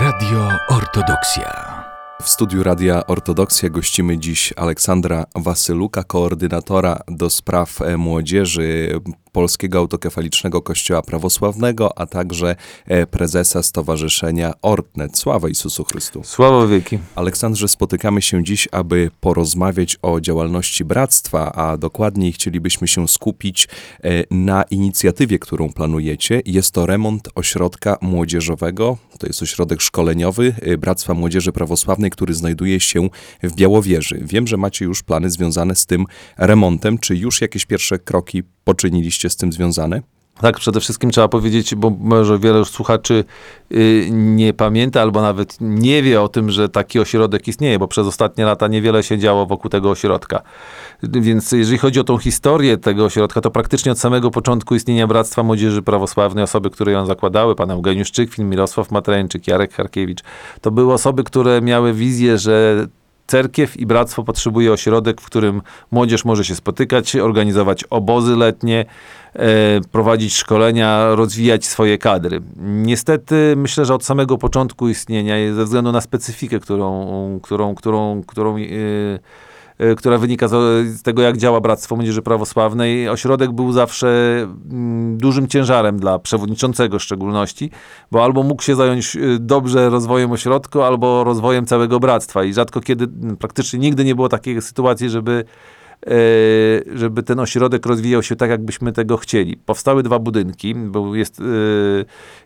Radio Ortodoksja. W studiu Radia Ortodoksja gościmy dziś Aleksandra Wasyluka, koordynatora do spraw e, młodzieży Polskiego Autokefalicznego Kościoła Prawosławnego, a także e, prezesa Stowarzyszenia Ortnet. Sława Jezusu Chrystu. Sława wieki. Aleksandrze, spotykamy się dziś, aby porozmawiać o działalności bractwa, a dokładniej chcielibyśmy się skupić e, na inicjatywie, którą planujecie. Jest to remont ośrodka młodzieżowego, to jest ośrodek szkoleniowy e, Bractwa Młodzieży Prawosławnej, który znajduje się w Białowieży. Wiem, że macie już plany związane z tym remontem. Czy już jakieś pierwsze kroki poczyniliście z tym związane? Tak, przede wszystkim trzeba powiedzieć, bo może wiele słuchaczy y, nie pamięta albo nawet nie wie o tym, że taki ośrodek istnieje, bo przez ostatnie lata niewiele się działo wokół tego ośrodka. Więc jeżeli chodzi o tą historię tego ośrodka, to praktycznie od samego początku istnienia Bractwa Młodzieży Prawosławnej, osoby, które ją zakładały, pan Eugeniusz Czykfin, Mirosław Matreńczyk, Jarek Harkiewicz, to były osoby, które miały wizję, że cerkiew i bractwo potrzebuje ośrodek, w którym młodzież może się spotykać, organizować obozy letnie, e, prowadzić szkolenia, rozwijać swoje kadry. Niestety myślę, że od samego początku istnienia, ze względu na specyfikę, którą, którą, którą, którą e, która wynika z tego, jak działa Bractwo Młodzieży Prawosławnej. Ośrodek był zawsze mm, dużym ciężarem dla przewodniczącego w szczególności, bo albo mógł się zająć y, dobrze rozwojem ośrodka, albo rozwojem całego bractwa. I rzadko kiedy, praktycznie nigdy nie było takiej sytuacji, żeby żeby ten ośrodek rozwijał się tak, jakbyśmy tego chcieli. Powstały dwa budynki, bo jest e,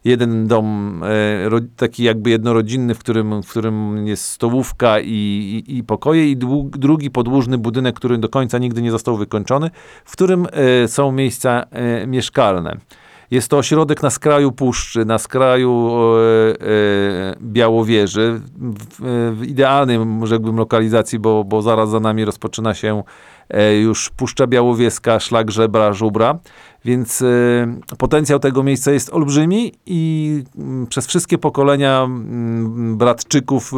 jeden dom e, taki jakby jednorodzinny, w którym, w którym jest stołówka i, i, i pokoje i drugi podłużny budynek, który do końca nigdy nie został wykończony, w którym są miejsca mieszkalne. Jest to ośrodek na skraju puszczy, na skraju e, e, Białowieży, w, w idealnej, rzekłbym, lokalizacji, bo, bo zaraz za nami rozpoczyna się e, już Puszcza Białowieska, szlak Żebra, Żubra, więc e, potencjał tego miejsca jest olbrzymi i m, mm, przez wszystkie pokolenia m, mm, bratczyków e,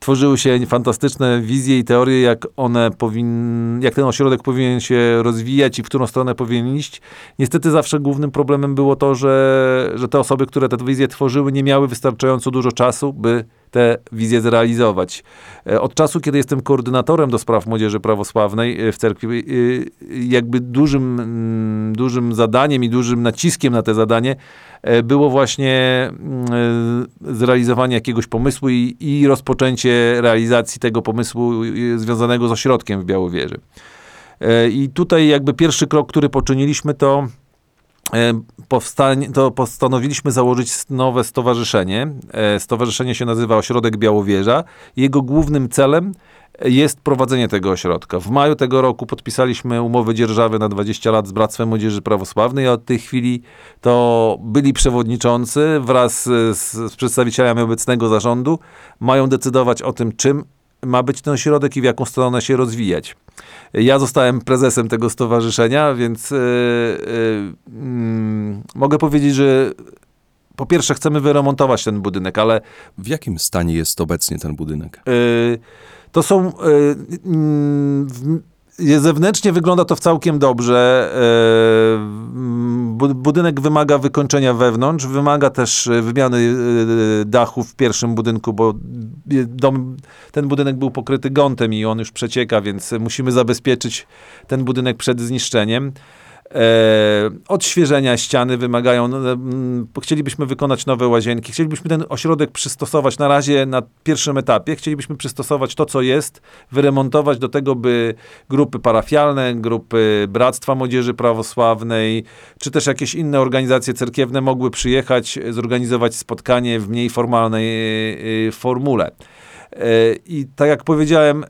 tworzyły się fantastyczne wizje i teorie, jak one powin, jak ten ośrodek powinien się rozwijać i w którą stronę powinien iść. Niestety zawsze głównym problemem było to, że, że te osoby, które te wizje tworzyły, nie miały wystarczająco dużo czasu, by te wizje zrealizować. E, od czasu, kiedy jestem koordynatorem do spraw młodzieży prawosławnej e, w cerkwi, e, jakby dużym, mm, dużym zadaniem i dużym naciskiem na te zadanie było właśnie mm, zrealizowanie jakiegoś pomysłu i, i rozpoczęcie realizacji tego pomysłu związanego z ośrodkiem w Białowieży. I tutaj jakby pierwszy krok, który poczyniliśmy, to powstań, to postanowiliśmy założyć nowe stowarzyszenie. E, stowarzyszenie się nazywa Ośrodek Białowieża. Jego głównym celem jest prowadzenie tego ośrodka. W maju tego roku podpisaliśmy umowę dzierżawy na 20 lat z Bractwem Młodzieży Prawosławnej, a od tej chwili to byli przewodniczący wraz z, z przedstawicielami obecnego zarządu mają decydować o tym, czym ma być ten ośrodek i w jaką stronę się rozwijać. Ja zostałem prezesem tego stowarzyszenia, więc yy, yy, yy, mogę powiedzieć, że po pierwsze chcemy wyremontować ten budynek, ale... W jakim stanie jest obecnie ten budynek? E, to są... W, Zewnętrznie wygląda to całkiem dobrze. Budynek wymaga wykończenia wewnątrz, wymaga też wymiany dachu w pierwszym budynku, bo dom, ten budynek był pokryty gątem i on już przecieka, więc musimy zabezpieczyć ten budynek przed zniszczeniem. E, odświeżenia ściany wymagają, no, chcielibyśmy wykonać nowe łazienki, chcielibyśmy ten ośrodek przystosować na razie na pierwszym etapie, chcielibyśmy przystosować to, co jest, wyremontować do tego, by grupy parafialne, grupy Bractwa Młodzieży Prawosławnej, czy też jakieś inne organizacje cerkiewne mogły przyjechać, zorganizować spotkanie w mniej formalnej e, e, formule. I tak jak powiedziałem,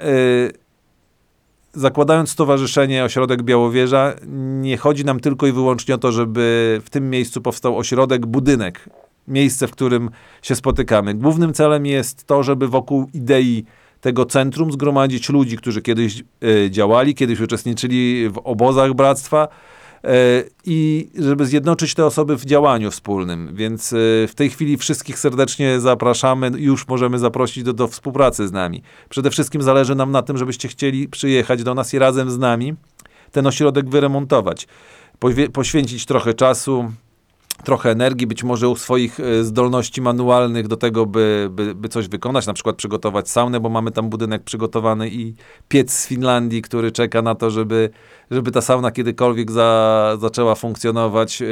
zakładając stowarzyszenie Ośrodek Białowieża, nie chodzi nam tylko i wyłącznie o to, żeby w tym miejscu powstał ośrodek, budynek, miejsce, w którym się spotykamy. Głównym celem jest to, żeby wokół idei tego centrum zgromadzić ludzi, którzy kiedyś y, działali, kiedyś uczestniczyli w obozach bractwa, i żeby zjednoczyć te osoby w działaniu wspólnym. Więc e, w tej chwili wszystkich serdecznie zapraszamy, już możemy zaprosić do, do współpracy z nami. Przede wszystkim zależy nam na tym, żebyście chcieli przyjechać do nas i razem z nami ten ośrodek wyremontować. Poświęcić trochę czasu, trochę energii, być może u swoich e, zdolności manualnych do tego, by, by, by coś wykonać, na przykład przygotować saunę, bo mamy tam budynek przygotowany i piec z Finlandii, który czeka na to, żeby, żeby ta sauna kiedykolwiek za, zaczęła funkcjonować. E,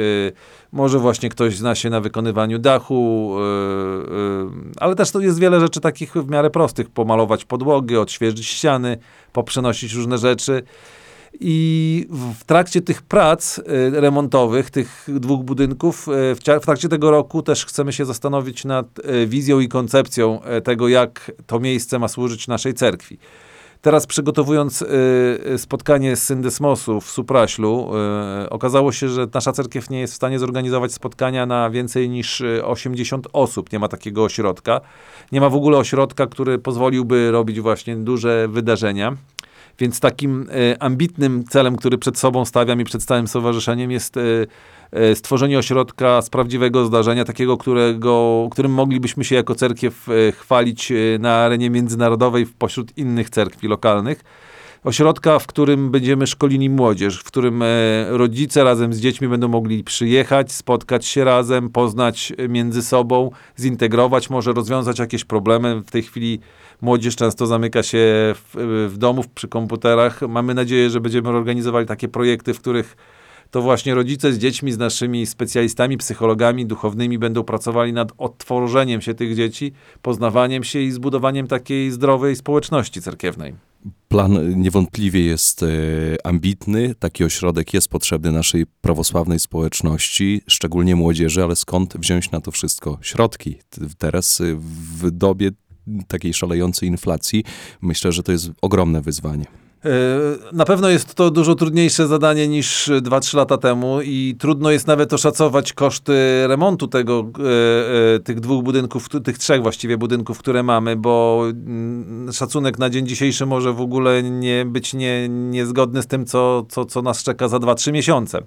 może właśnie ktoś zna się na wykonywaniu dachu, e, ale też to jest wiele rzeczy takich w miarę prostych. Pomalować podłogi, odświeżyć ściany, poprzenosić różne rzeczy. I w trakcie tych prac y, remontowych, tych dwóch budynków, y, w trakcie tego roku też chcemy się zastanowić nad y, wizją i koncepcją tego, jak to miejsce ma służyć naszej cerkwi. Teraz przygotowując spotkanie z Syndesmosu w Supraślu, okazało się, że nasza cerkiew nie jest w stanie zorganizować spotkania na więcej niż 80 osób. Nie ma takiego ośrodka. Nie ma w ogóle ośrodka, który pozwoliłby robić właśnie duże wydarzenia. Więc takim e, ambitnym celem, który przed sobą stawiam i przed całym stowarzyszeniem jest e, e, stworzenie ośrodka z prawdziwego zdarzenia, takiego, którego, którym moglibyśmy się jako cerkiew chwalić na arenie międzynarodowej pośród innych cerkwi lokalnych ośrodka, w którym będziemy szkolili młodzież, w którym rodzice razem z dziećmi będą mogli przyjechać, spotkać się razem, poznać między sobą, zintegrować, może rozwiązać jakieś problemy. W tej chwili młodzież często zamyka się w, w domu przy komputerach. Mamy nadzieję, że będziemy organizowali takie projekty, w których to właśnie rodzice z dziećmi, z naszymi specjalistami, psychologami duchownymi będą pracowali nad odtworzeniem się tych dzieci, poznawaniem się i zbudowaniem takiej zdrowej społeczności cerkiewnej. Plan niewątpliwie jest e, ambitny. Taki ośrodek jest potrzebny naszej prawosławnej społeczności, szczególnie młodzieży, ale skąd wziąć na to wszystko środki? Teraz e, w dobie takiej szalejącej inflacji, myślę, że to jest ogromne wyzwanie. E, na pewno jest to dużo trudniejsze zadanie niż 2-3 lata temu i trudno jest nawet oszacować koszty remontu tego, e, e, tych dwóch budynków, tych trzech właściwie budynków, które mamy, bo mm, szacunek na dzień dzisiejszy może w ogóle nie być nie, niezgodny z tym, co, co, co nas czeka za 2-3 miesiące.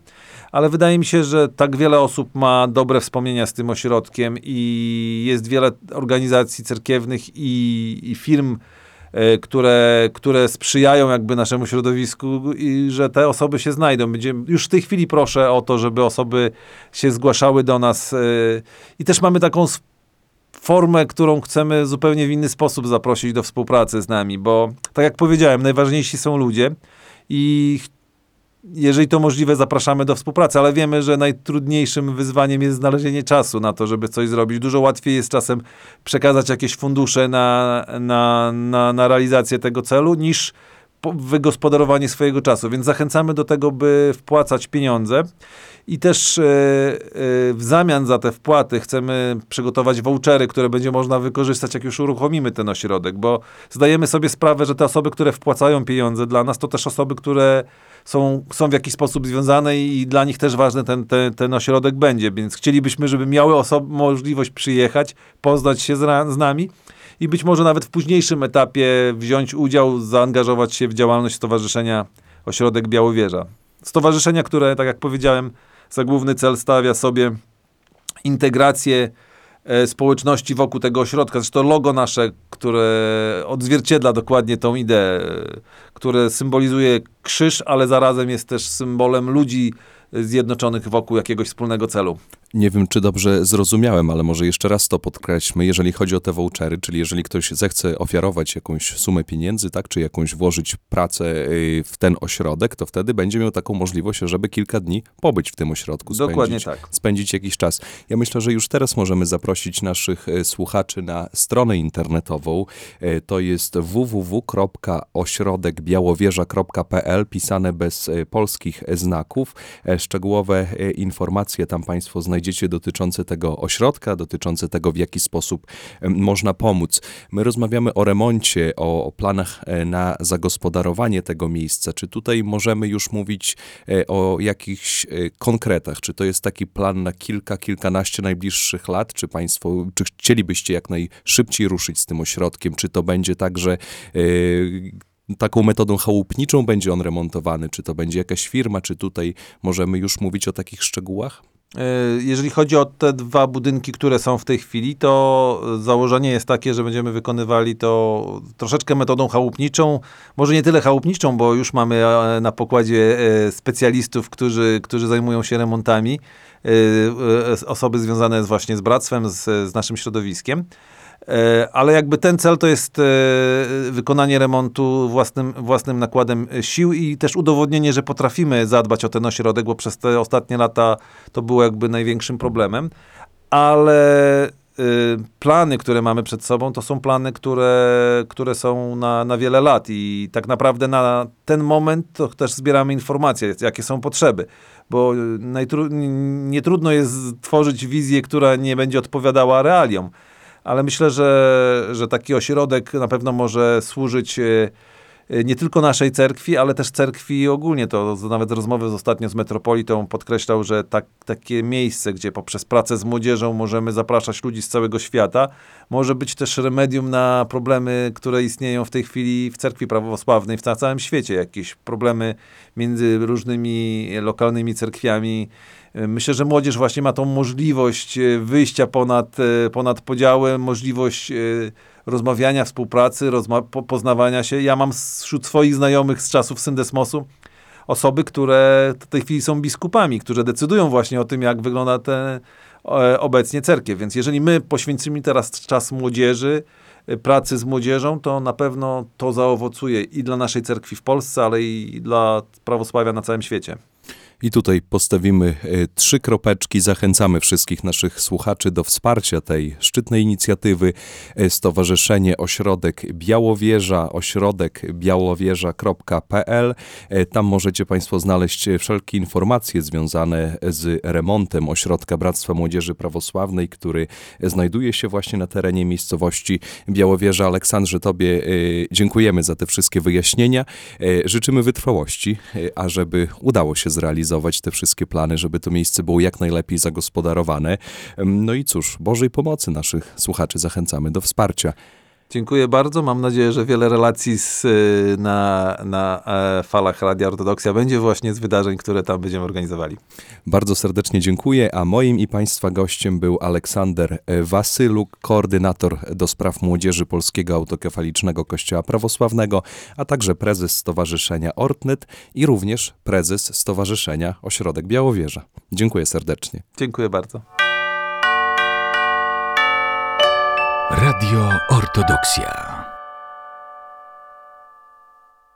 Ale wydaje mi się, że tak wiele osób ma dobre wspomnienia z tym ośrodkiem i jest wiele organizacji cerkiewnych i, i firm, które, które sprzyjają jakby naszemu środowisku i że te osoby się znajdą. Będziemy, już w tej chwili proszę o to, żeby osoby się zgłaszały do nas e, i też mamy taką formę, którą chcemy zupełnie w inny sposób zaprosić do współpracy z nami, bo tak jak powiedziałem, najważniejsi są ludzie i jeżeli to możliwe, zapraszamy do współpracy, ale wiemy, że najtrudniejszym wyzwaniem jest znalezienie czasu na to, żeby coś zrobić. Dużo łatwiej jest czasem przekazać jakieś fundusze na, na, na, na realizację tego celu, niż wygospodarowanie swojego czasu. Więc zachęcamy do tego, by wpłacać pieniądze. I też e, e, w zamian za te wpłaty chcemy przygotować vouchery, które będzie można wykorzystać, jak już uruchomimy ten ośrodek, bo zdajemy sobie sprawę, że te osoby, które wpłacają pieniądze dla nas, to też osoby, które są, są w jakiś sposób związane i dla nich też ważny ten, ten, ten ośrodek będzie, więc chcielibyśmy, żeby miały osoby możliwość przyjechać, poznać się z, z nami i być może nawet w późniejszym etapie wziąć udział, zaangażować się w działalność Stowarzyszenia Ośrodek Białowieża. Stowarzyszenia, które, tak jak powiedziałem, za główny cel stawia sobie integrację e, społeczności wokół tego ośrodka. Zresztą logo nasze, które odzwierciedla dokładnie tą ideę, które symbolizuje krzyż, ale zarazem jest też symbolem ludzi zjednoczonych wokół jakiegoś wspólnego celu. Nie wiem, czy dobrze zrozumiałem, ale może jeszcze raz to podkreślmy. Jeżeli chodzi o te vouchery, czyli jeżeli ktoś zechce ofiarować jakąś sumę pieniędzy, tak, czy jakąś włożyć pracę y, w ten ośrodek, to wtedy będzie miał taką możliwość, żeby kilka dni pobyć w tym ośrodku. Spędzić, Dokładnie tak. Spędzić jakiś czas. Ja myślę, że już teraz możemy zaprosić naszych y, słuchaczy na stronę internetową. Y, to jest www.ośrodekbiałowieża.pl pisane bez polskich znaków. E, szczegółowe informacje tam Państwo znajdziecie dotyczące tego ośrodka, dotyczące tego, w jaki sposób można pomóc. My rozmawiamy o remoncie, o, planach e, na zagospodarowanie tego miejsca. Czy tutaj możemy już mówić e, o jakichś e, konkretach? Czy to jest taki plan na kilka, kilkanaście najbliższych lat? Czy Państwo, czy chcielibyście jak najszybciej ruszyć z tym ośrodkiem? Czy to będzie tak, że taką metodą chałupniczą będzie on remontowany? Czy to będzie jakaś firma? Czy tutaj możemy już mówić o takich szczegółach? E, Jeżeli chodzi o te dwa budynki, które są w tej chwili, to założenie jest takie, że będziemy wykonywali to troszeczkę metodą chałupniczą. Może nie tyle chałupniczą, bo już mamy e, na pokładzie e, specjalistów, którzy, którzy zajmują się remontami. Osoby związane właśnie z bractwem, z, z naszym środowiskiem. E, Ale jakby ten cel to jest e, wykonanie remontu własnym, własnym nakładem sił i też udowodnienie, że potrafimy zadbać o ten ośrodek, bo przez te ostatnie lata to było jakby największym problemem. Ale plany, które mamy przed sobą, to są plany, które, które są na, na wiele lat i tak naprawdę na ten moment to też zbieramy informacje, jakie są potrzeby, bo najtru- nie trudno jest tworzyć wizję, która nie będzie odpowiadała realiom ale myślę, że, że taki ośrodek na pewno może służyć e, e, nie tylko naszej cerkwi, ale też cerkwi ogólnie. To nawet rozmowy ostatnio z metropolitą podkreślał, że tak, takie miejsce, gdzie poprzez pracę z młodzieżą możemy zapraszać ludzi z całego świata, może być też remedium na problemy, które istnieją w tej chwili w cerkwi prawosławnej w całym świecie. Jakieś problemy między różnymi lokalnymi cerkwiami. Myślę, że młodzież właśnie ma tą możliwość e, wyjścia ponad, e, ponad podziały, możliwość e, rozmawiania, współpracy, rozma- po- poznawania się. Ja mam wśród swoich znajomych z czasów Syndesmosu osoby, które w tej chwili są biskupami, którzy decydują właśnie o tym, jak wygląda te, e, obecnie cerkiew. Więc jeżeli my poświęcimy teraz czas młodzieży, e, pracy z młodzieżą, to na pewno to zaowocuje i dla naszej cerkwi w Polsce, ale i dla prawosławia na całym świecie. I tutaj postawimy e, trzy kropeczki. Zachęcamy wszystkich naszych słuchaczy do wsparcia tej szczytnej inicjatywy. E, Stowarzyszenie Ośrodek Białowieża, ośrodek białowieża.pl. E, Tam możecie Państwo znaleźć wszelkie informacje związane z remontem Ośrodka Bractwa Młodzieży Prawosławnej, który znajduje się właśnie na terenie miejscowości Białowieża. Aleksandrze, Tobie dziękujemy za te wszystkie wyjaśnienia. Życzymy wytrwałości, e, a żeby udało się zrealizować te wszystkie plany, żeby to miejsce było jak najlepiej zagospodarowane. No i cóż, Bożej pomocy naszych słuchaczy zachęcamy do wsparcia. Dziękuję bardzo. Mam nadzieję, że wiele relacji z, y, na, na e, falach Radia Ortodoksja będzie właśnie z wydarzeń, które tam będziemy organizowali. Bardzo serdecznie dziękuję, a moim i Państwa gościem był Aleksander e, Wasyluk, koordynator do spraw młodzieży Polskiego Autokefalicznego Kościoła Prawosławnego, a także prezes Stowarzyszenia Ortnet i również prezes Stowarzyszenia Ośrodek Białowieża. Dziękuję serdecznie. Dziękuję bardzo. Radio Ortodoksja.